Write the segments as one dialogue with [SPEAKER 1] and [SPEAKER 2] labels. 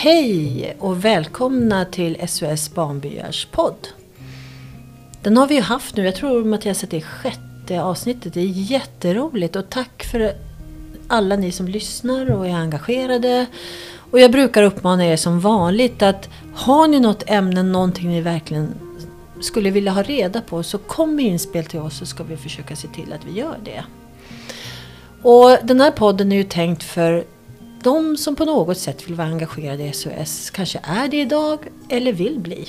[SPEAKER 1] Hej och välkomna till SOS Barnbyars podd. Den har vi ju haft nu, jag tror Mattias att det är sjätte avsnittet. Det är jätteroligt och tack för alla ni som lyssnar och är engagerade. Och jag brukar uppmana er som vanligt att har ni något ämne, någonting ni verkligen skulle vilja ha reda på så kom med inspel till oss så ska vi försöka se till att vi gör det. Och den här podden är ju tänkt för de som på något sätt vill vara engagerade i SOS, kanske är det idag eller vill bli.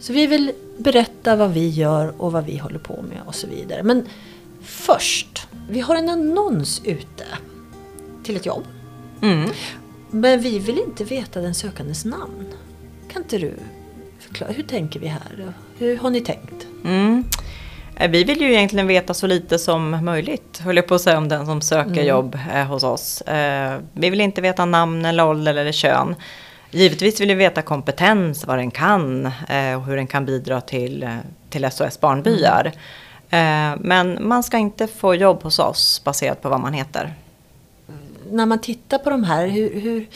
[SPEAKER 1] Så vi vill berätta vad vi gör och vad vi håller på med och så vidare. Men först, vi har en annons ute till ett jobb.
[SPEAKER 2] Mm.
[SPEAKER 1] Men vi vill inte veta den sökandes namn. Kan inte du förklara, hur tänker vi här? Hur har ni tänkt?
[SPEAKER 2] Mm. Eh, Vi vill ju egentligen veta så lite som möjligt, höll jag på att säga om den som söker
[SPEAKER 1] Mm.
[SPEAKER 2] jobb eh, hos oss. Eh, Vi vill inte veta namn eller ålder eller kön. Givetvis vill vi veta kompetens, vad den kan och hur den kan bidra till, till SOS Barnbyar. Eh, Men man ska inte få jobb hos oss baserat på vad man heter.
[SPEAKER 1] När man tittar på de här, hur... hur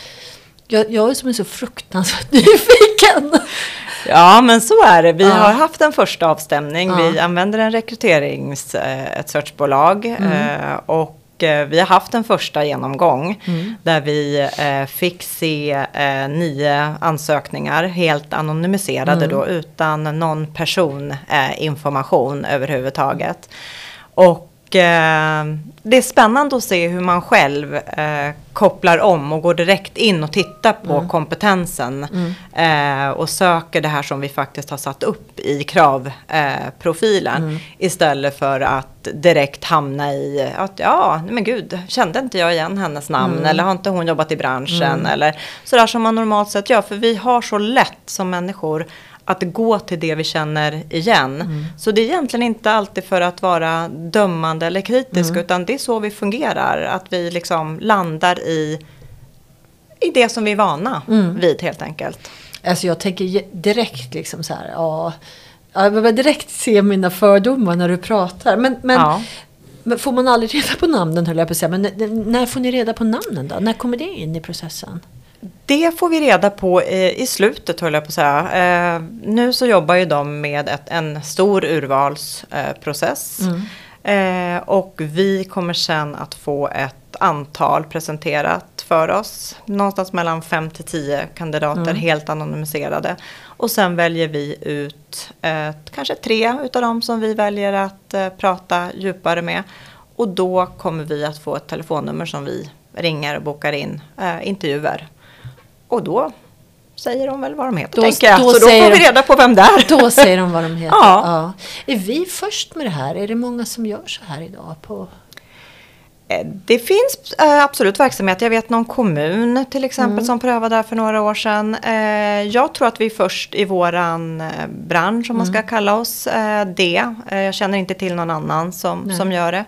[SPEAKER 1] jag, jag är som är så fruktansvärt nyfiken.
[SPEAKER 2] Ja, men så är det. Vi
[SPEAKER 1] Ja.
[SPEAKER 2] har haft en första avstämning.
[SPEAKER 1] Ja.
[SPEAKER 2] Vi använder en rekryterings, eh, ett searchbolag. eh, Och eh, vi har haft en första genomgång där vi fick se nio ansökningar helt anonymiserade då utan någon personinformation överhuvudtaget. Och eh, det är spännande att se hur man själv eh, kopplar om och går direkt in och tittar på kompetensen eh, och söker det här som vi faktiskt har satt upp i kravprofilen eh, profilen, istället för att direkt hamna i att ja, men gud, kände inte jag igen hennes namn eller har inte hon jobbat i branschen eller sådär som man normalt sett gör. För vi har så lätt som människor att gå till det vi känner igen. Så det är egentligen inte alltid för att vara dömande eller kritisk utan det är så vi fungerar. Att vi liksom landar i, i det som vi är vana vid helt enkelt.
[SPEAKER 1] Alltså jag tänker direkt liksom så här, ja. ja, Jag börjar direkt se mina fördomar när du pratar. Men, men,
[SPEAKER 2] Ja.
[SPEAKER 1] men får man aldrig reda på namnen höll jag på att säga. Men när får ni reda på namnen då? När kommer det in i processen?
[SPEAKER 2] Det får vi reda på i, i slutet höll jag på att säga. Eh, nu så jobbar ju de med ett, en stor urvalsprocess. Eh, process. eh, och vi kommer sen att få ett antal presenterat för oss. Någonstans mellan 5 till 10 kandidater helt anonymiserade. Och sen väljer vi ut eh, kanske tre utav dem som vi väljer att eh, prata djupare med. Och då kommer vi att få ett telefonnummer som vi ringer och bokar in eh, intervjuer. Och då säger de väl vad de heter
[SPEAKER 1] Då-
[SPEAKER 2] tänker jag.
[SPEAKER 1] då
[SPEAKER 2] Så då får vi reda på vem det är.
[SPEAKER 1] Då säger de vad de heter.
[SPEAKER 2] Ja.
[SPEAKER 1] Är vi först med det här? Är det många som gör så här idag? På...
[SPEAKER 2] Eh, Det finns eh, absolut verksamhet. Jag vet någon kommun till exempel
[SPEAKER 1] Mm.
[SPEAKER 2] som prövade det här för några år sedan. Eh, Jag tror att vi är först i våran bransch om man
[SPEAKER 1] Mm.
[SPEAKER 2] ska kalla oss det. Jag känner inte till någon annan som,
[SPEAKER 1] Nej.
[SPEAKER 2] som gör det.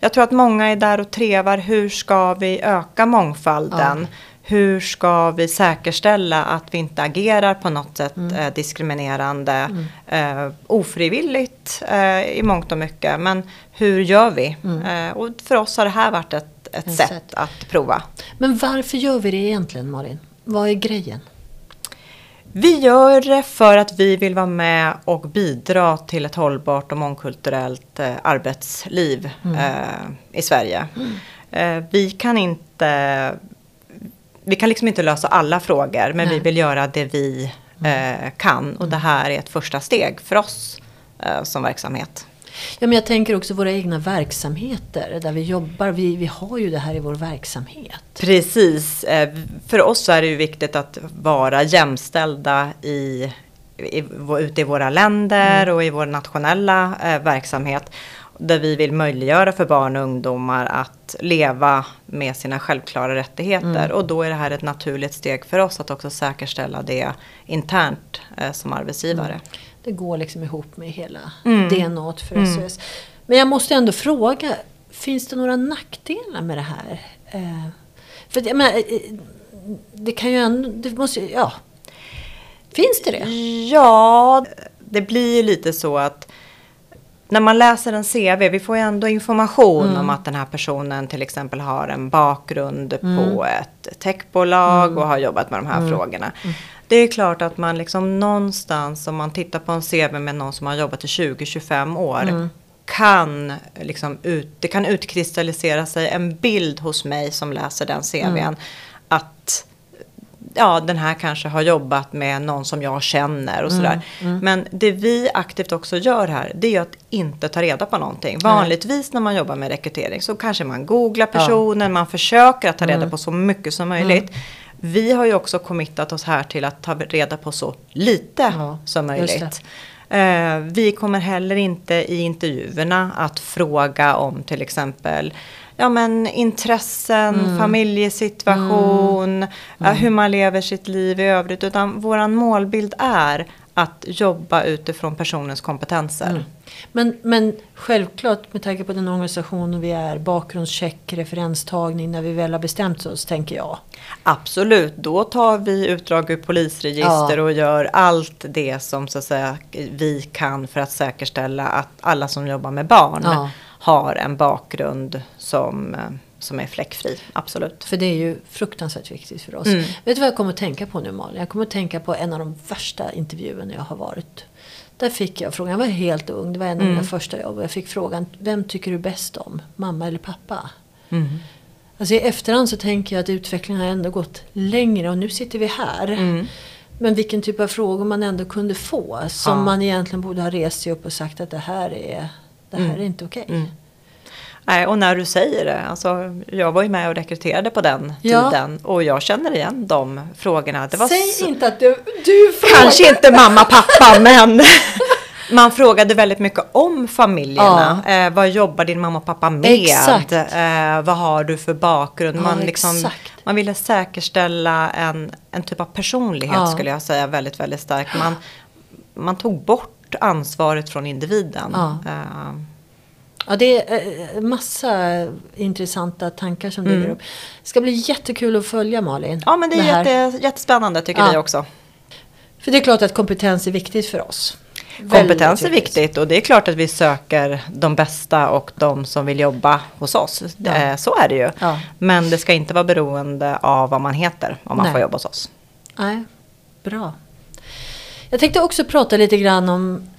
[SPEAKER 2] Jag tror att många är där och trevar. Hur ska vi öka mångfalden? Hur ska vi säkerställa att vi inte agerar på något sätt
[SPEAKER 1] Mm.
[SPEAKER 2] eh, diskriminerande, eh, ofrivilligt eh, i mångt och mycket. Men hur gör vi? Eh, och för oss har det här varit ett, ett
[SPEAKER 1] Ett
[SPEAKER 2] sätt,
[SPEAKER 1] sätt.
[SPEAKER 2] att prova.
[SPEAKER 1] Men varför gör vi det egentligen Malin? Vad är grejen?
[SPEAKER 2] Vi gör det för att vi vill vara med och bidra till ett hållbart och mångkulturellt eh, arbetsliv eh, i Sverige. Eh, vi kan inte vi kan liksom inte lösa alla frågor men vi
[SPEAKER 1] Nej.
[SPEAKER 2] vill göra det vi eh, kan och det här är ett första steg för oss eh, som verksamhet.
[SPEAKER 1] Ja, men jag tänker också våra egna verksamheter där vi jobbar. Vi, vi har ju det här i vår verksamhet.
[SPEAKER 2] Precis. Eh, För oss är det ju viktigt att vara jämställda i, i, ute i våra länder och i vår nationella eh, verksamhet. Där vi vill möjliggöra för barn och ungdomar att leva med sina självklara rättigheter. Och då är det här ett naturligt steg för oss att också säkerställa det internt eh, som arbetsgivare.
[SPEAKER 1] Det går liksom ihop med hela
[SPEAKER 2] Mm.
[SPEAKER 1] DNA för SOS. Men jag måste ändå fråga, finns det några nackdelar med det här? Eh, för jag menar, eh, det kan ju ändå, det måste ja. Finns det det?
[SPEAKER 2] Ja, det blir ju lite så att när man läser en CV, vi får ju ändå information
[SPEAKER 1] Mm.
[SPEAKER 2] om att den här personen till exempel har en bakgrund
[SPEAKER 1] Mm.
[SPEAKER 2] på ett techbolag och har jobbat med de här frågorna.
[SPEAKER 1] Mm.
[SPEAKER 2] Det är klart att man liksom någonstans, om man tittar på en CV med någon som har jobbat i 20-25 år,
[SPEAKER 1] Mm.
[SPEAKER 2] kan liksom ut, det kan utkristallisera sig en bild hos mig som läser den CVn.
[SPEAKER 1] Mm.
[SPEAKER 2] Att ja, den här kanske har jobbat med någon som jag känner och sådär.
[SPEAKER 1] Mm,
[SPEAKER 2] Men det vi aktivt också gör här, det är att inte ta reda på någonting. Vanligtvis när man jobbar med rekrytering så kanske man googlar personen, man försöker att ta
[SPEAKER 1] Mm.
[SPEAKER 2] reda på så mycket som möjligt. Vi har ju också committat oss här till att ta reda på så lite
[SPEAKER 1] Ja,
[SPEAKER 2] som möjligt. Eh, vi kommer heller inte i intervjuerna att fråga om till exempel ja, men intressen,
[SPEAKER 1] Mm.
[SPEAKER 2] familjesituation, ja, hur man lever sitt liv i övrigt. Utan våran målbild är att jobba utifrån personens kompetenser.
[SPEAKER 1] Mm. Men, men självklart med tanke på den organisationen vi är, bakgrundscheck, referenstagning när vi väl har bestämt oss tänker jag.
[SPEAKER 2] Absolut, då tar vi utdrag ur polisregister
[SPEAKER 1] Ja.
[SPEAKER 2] och gör allt det som så att säga, vi kan för att säkerställa att alla som jobbar med barn
[SPEAKER 1] Ja.
[SPEAKER 2] har en bakgrund som, eh, som är fläckfri. Absolut.
[SPEAKER 1] För det är ju fruktansvärt viktigt för oss.
[SPEAKER 2] Mm.
[SPEAKER 1] Vet du vad jag kommer att tänka på nu Malin? Jag kommer att tänka på en av de värsta intervjuerna jag har varit. Där fick jag frågan, jag var helt ung, det var en av mina
[SPEAKER 2] Mm.
[SPEAKER 1] första jobb. Jag fick frågan, vem tycker du bäst om? Mamma eller pappa?
[SPEAKER 2] Mm.
[SPEAKER 1] Alltså i efterhand så tänker jag att utvecklingen har ändå gått längre och nu sitter vi här.
[SPEAKER 2] Mm.
[SPEAKER 1] Men vilken typ av frågor man ändå kunde få. Som
[SPEAKER 2] Ja.
[SPEAKER 1] man egentligen borde ha rest sig upp och sagt att det här är, det här
[SPEAKER 2] Mm.
[SPEAKER 1] är inte okej.
[SPEAKER 2] Mm. Nej, och när du säger det, alltså, jag var ju med och rekryterade på den
[SPEAKER 1] Ja.
[SPEAKER 2] tiden och jag känner igen de frågorna.
[SPEAKER 1] Säg
[SPEAKER 2] så-
[SPEAKER 1] inte att du, du frågar.
[SPEAKER 2] Kanske inte mamma, pappa, men man frågade väldigt mycket om familjerna. Eh, vad jobbar din mamma och pappa med?
[SPEAKER 1] Exakt.
[SPEAKER 2] Eh, vad har du för bakgrund?
[SPEAKER 1] Ja,
[SPEAKER 2] man, liksom, man ville säkerställa en, en typ av personlighet
[SPEAKER 1] Ja.
[SPEAKER 2] skulle jag säga väldigt, väldigt starkt. Man, man tog bort ansvaret från individen.
[SPEAKER 1] Ja.
[SPEAKER 2] Eh,
[SPEAKER 1] Ja, det är eh, massa intressanta tankar som
[SPEAKER 2] Mm.
[SPEAKER 1] dyker upp. Det ska bli jättekul att följa Malin.
[SPEAKER 2] ja, men det är jätte, jättespännande tycker
[SPEAKER 1] Ja.
[SPEAKER 2] vi också.
[SPEAKER 1] För det är klart att kompetens är viktigt för oss.
[SPEAKER 2] Kompetens är viktigt och det är klart att vi söker de bästa och de som vill jobba hos oss.
[SPEAKER 1] Ja.
[SPEAKER 2] Eh, Så är det ju.
[SPEAKER 1] Ja.
[SPEAKER 2] Men det ska inte vara beroende av vad man heter om man
[SPEAKER 1] Nej.
[SPEAKER 2] får jobba hos oss.
[SPEAKER 1] Nej, bra. Jag tänkte också prata lite grann om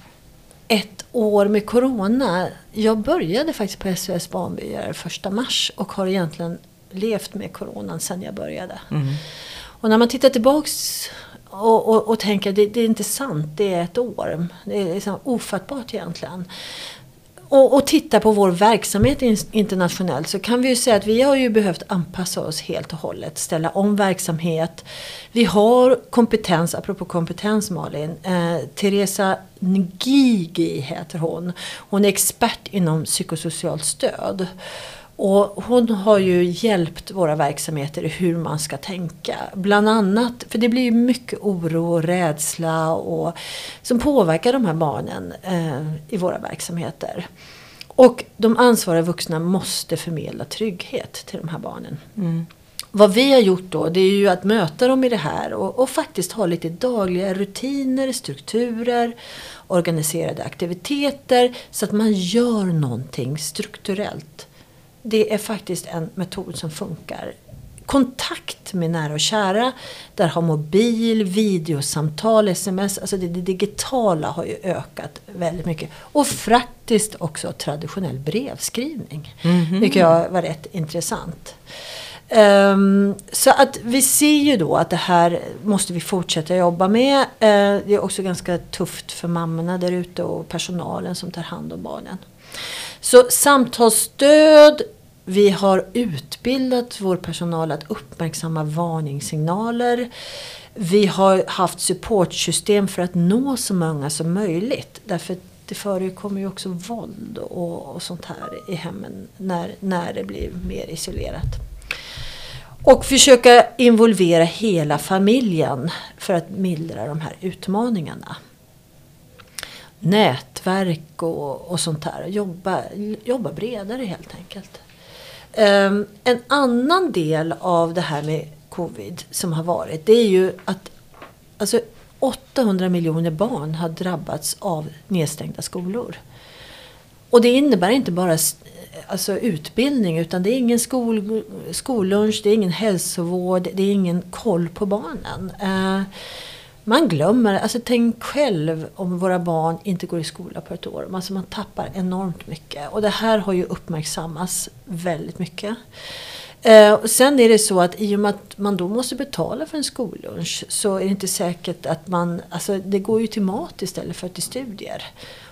[SPEAKER 1] ett år med Corona. Jag började faktiskt på SOS Barnbyar första mars och har egentligen levt med Coronan sedan jag började.
[SPEAKER 2] Mm.
[SPEAKER 1] Och när man tittar tillbaks och, och, och tänker det, det är inte sant, det är ett år. Det är liksom ofattbart egentligen. Och, och titta på vår verksamhet internationellt så kan vi ju säga att vi har ju behövt anpassa oss helt och hållet. Ställa om verksamhet. Vi har kompetens, apropå kompetens Malin. Eh, Teresa Ngigi heter hon. Hon är expert inom psykosocialt stöd. Och hon har ju hjälpt våra verksamheter i hur man ska tänka. Bland annat, för det blir ju mycket oro och rädsla och, som påverkar de här barnen eh, i våra verksamheter. Och de ansvariga vuxna måste förmedla trygghet till de här barnen.
[SPEAKER 2] Mm.
[SPEAKER 1] Vad vi har gjort då det är ju att möta dem i det här och, och faktiskt ha lite dagliga rutiner, strukturer, organiserade aktiviteter så att man gör någonting strukturellt. Det är faktiskt en metod som funkar. Kontakt med nära och kära. Där har mobil, videosamtal, sms, alltså det, det digitala har ju ökat väldigt mycket. Och faktiskt också traditionell brevskrivning.
[SPEAKER 2] Mhm.
[SPEAKER 1] Vilket jag var rätt intressant. Ehm, så att vi ser ju då att det här måste vi fortsätta jobba med. Eh, det är också ganska tufft för mammorna där ute och personalen som tar hand om barnen. Så samtalsstöd, vi har utbildat vår personal att uppmärksamma varningssignaler. Vi har haft supportsystem för att nå så många som möjligt. Därför det förekommer ju också våld och, och sånt här i hemmen när, när det blir mer isolerat. Och försöka involvera hela familjen för att mildra de här utmaningarna. Nätverk och, och sånt här. Jobba, jobba bredare helt enkelt. Um, en annan del av det här med covid som har varit det är ju att alltså, 800 miljoner barn har drabbats av nedstängda skolor. Och det innebär inte bara alltså, utbildning utan det är ingen skol, skollunch, det är ingen hälsovård, det är ingen koll på barnen. Uh, man glömmer, alltså tänk själv om våra barn inte går i skola på ett år. Alltså man tappar enormt mycket. Och det här har ju uppmärksammats väldigt mycket. Eh, sen är det så att i och med att man då måste betala för en skollunch så är det inte säkert att man, alltså det går ju till mat istället för till studier.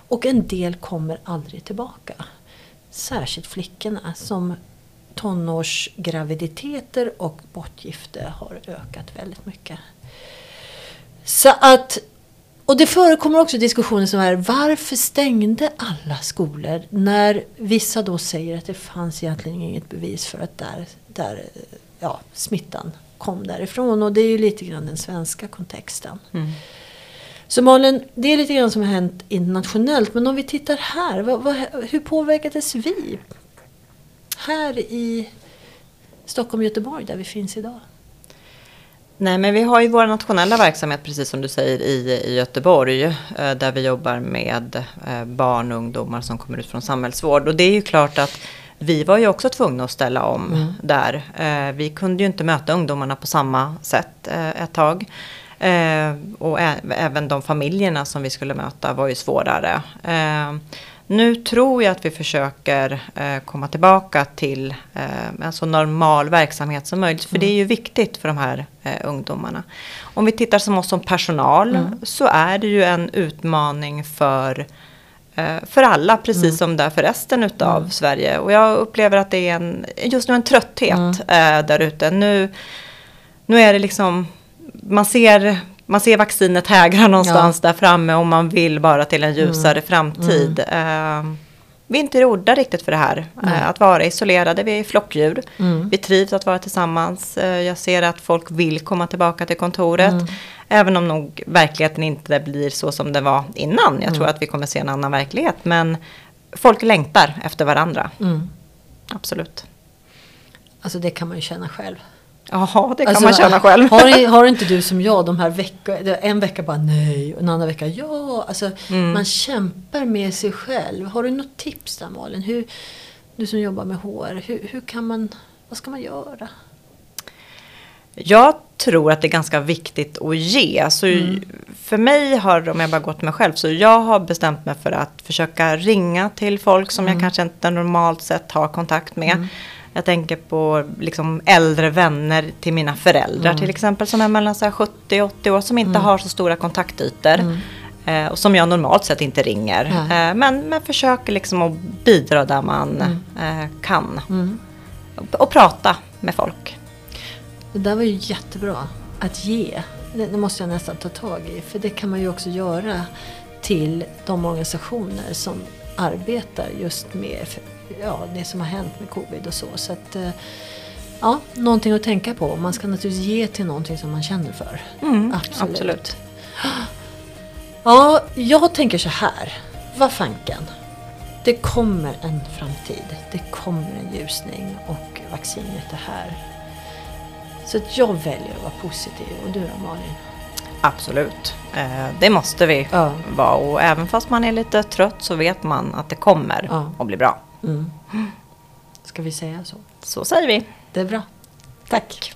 [SPEAKER 1] Och en del kommer aldrig tillbaka. Särskilt flickorna som tonårsgraviditeter och bortgifte har ökat väldigt mycket. Så att, och det förekommer också diskussioner som är varför stängde alla skolor när vissa då säger att det fanns egentligen inget bevis för att där, där ja, smittan kom därifrån. Och det är ju lite grann den svenska kontexten. Mm. Så Malin, det är lite grann som har hänt internationellt. Men om vi tittar här, vad, vad, hur påverkades vi? Här i Stockholm och Göteborg där vi finns idag.
[SPEAKER 2] Nej, men vi har ju vår nationella verksamhet, precis som du säger, i, i Göteborg. Eh, där vi jobbar med eh, barn och ungdomar som kommer ut från samhällsvård. Och det är ju klart att vi var ju också tvungna att ställa om mm. där. Eh, vi kunde ju inte möta ungdomarna på samma sätt ett tag. Och även de familjerna som vi skulle möta var ju svårare. Nu tror jag att vi försöker eh, komma tillbaka till eh, en så normal verksamhet som möjligt. För mm. det är ju viktigt för de här eh, ungdomarna. Om vi tittar som oss som personal mm. så är det ju en utmaning för för alla, precis mm. som det är för resten utav mm. Sverige. Och jag upplever att det är en, just nu en trötthet mm. där ute. Nu, nu är det liksom, man ser man ser vaccinet hägra någonstans ja. där framme och man vill bara till en ljusare mm. framtid. Mm. Uh, vi är inte gjorda riktigt för det här. Uh, att vara isolerade, vi är flockdjur. Mm. Vi trivs att vara tillsammans. Uh, jag ser att folk vill komma tillbaka till kontoret. Mm. Även om nog verkligheten inte blir så som det var innan. Jag tror mm. att vi kommer se en annan verklighet. Men folk längtar efter varandra. Mm. Absolut.
[SPEAKER 1] Alltså det kan man ju känna själv.
[SPEAKER 2] Jaha, det kan alltså, man känna själv.
[SPEAKER 1] Har, har inte du som jag de här veckorna, en vecka bara nej och en annan vecka ja. Alltså, mm. Man kämpar med sig själv. Har du något tips där Malin? Hur, du som jobbar med HR, hur, hur kan man, vad ska man göra?
[SPEAKER 2] Jag tror att det är ganska viktigt att ge. Så mm. För mig har, om jag bara gått mig själv, så jag har bestämt mig för att försöka ringa till folk som mm. jag kanske inte normalt sett har kontakt med. Jag tänker på liksom äldre vänner till mina föräldrar mm. till exempel som är mellan 70 och 80 år som inte mm. har så stora kontaktytor. Mm. Eh, och som jag normalt sett inte ringer. Eh, men, men försöker liksom att bidra där man mm. eh, kan. Mm. Och, och, prata med folk.
[SPEAKER 1] Det där var ju jättebra. Att ge. Det, det måste jag nästan ta tag i. För det kan man ju också göra till de organisationer som arbetar just med ja, det som har hänt med covid och så. så att, eh, ja, någonting att tänka på. Man ska naturligtvis ge till någonting som man känner för.
[SPEAKER 2] Mm, absolut. absolut.
[SPEAKER 1] Ja, jag tänker så här. Vad fanken. Det kommer en framtid. Det kommer en ljusning och vaccinet är här. Så att jag väljer att vara positiv. Och du då Malin?
[SPEAKER 2] Absolut. Eh, det måste vi ja. vara. Och även fast man är lite trött så vet man att det kommer ja. att bli bra. Mm.
[SPEAKER 1] Ska vi säga så?
[SPEAKER 2] Så säger vi.
[SPEAKER 1] Det är bra.
[SPEAKER 2] Tack.